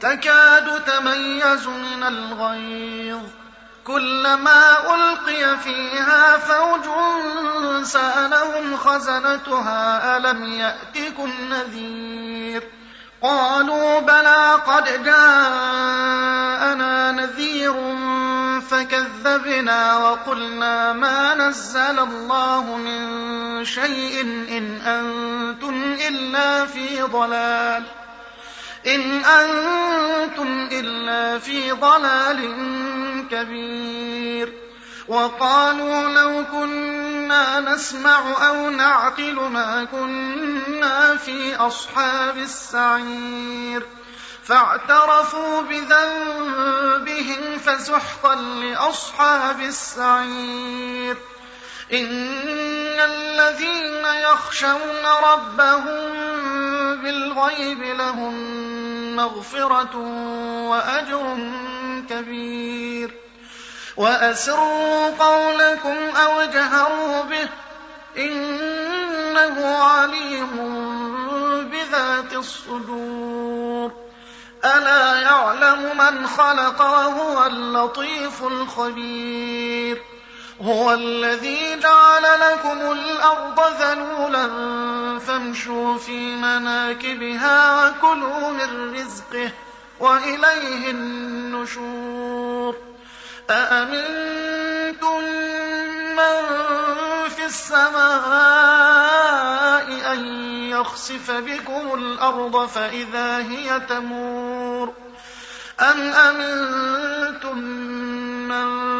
تكاد تميز من الغيظ. كلما ألقي فيها فوج سألهم خزنتها ألم يأتكم نذير؟ قالوا بلى قد جاءنا نذير فكذبنا وقلنا ما نزل الله من شيء إن أنتم إلا في ضلال. إن أنتم إلا في ضلال كبير. وقالوا لو كنا نسمع أو نعقل ما كنا في أصحاب السعير. فاعترفوا بذنبهم فسحقا لأصحاب السعير. إن الذين يخشون ربهم بالغيب لهم مغفرة وأجر كبير. وأسروا قولكم أو اجهروا به إنه عليم بذات الصدور. ألا يعلم من خلق وهو اللطيف الخبير. هو الذي جعل لكم الأرض ذلولا فامشوا في مناكبها وكلوا من رزقه وإليه النشور. أأمنتم من في السماء أن يخسف بكم الأرض فإذا هي تمور؟ أم أمنتم من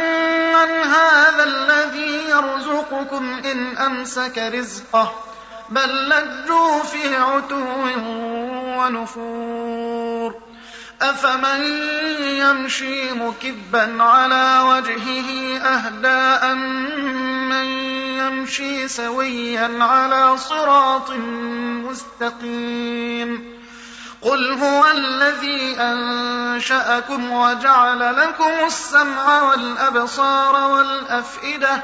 يرزقكم إن أمسك رزقه بل لجوا في عتو ونفور أفمن يمشي مكبا على وجهه أهدى أمن يمشي سويا على صراط مستقيم قل هو الذي أنشأكم وجعل لكم السمع والأبصار والأفئدة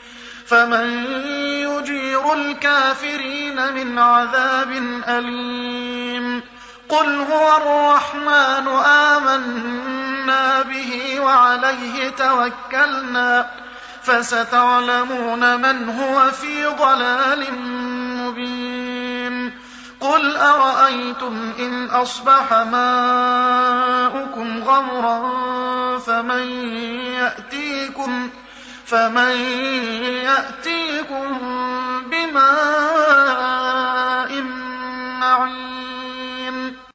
فمن يجير الكافرين من عذاب أليم. قل هو الرحمن آمنا به وعليه توكلنا. فستعلمون من هو في ضلال مبين. قل أرأيتم إن أصبح ماؤكم غورا فمن يأتيكم فمن يأتيكم بماء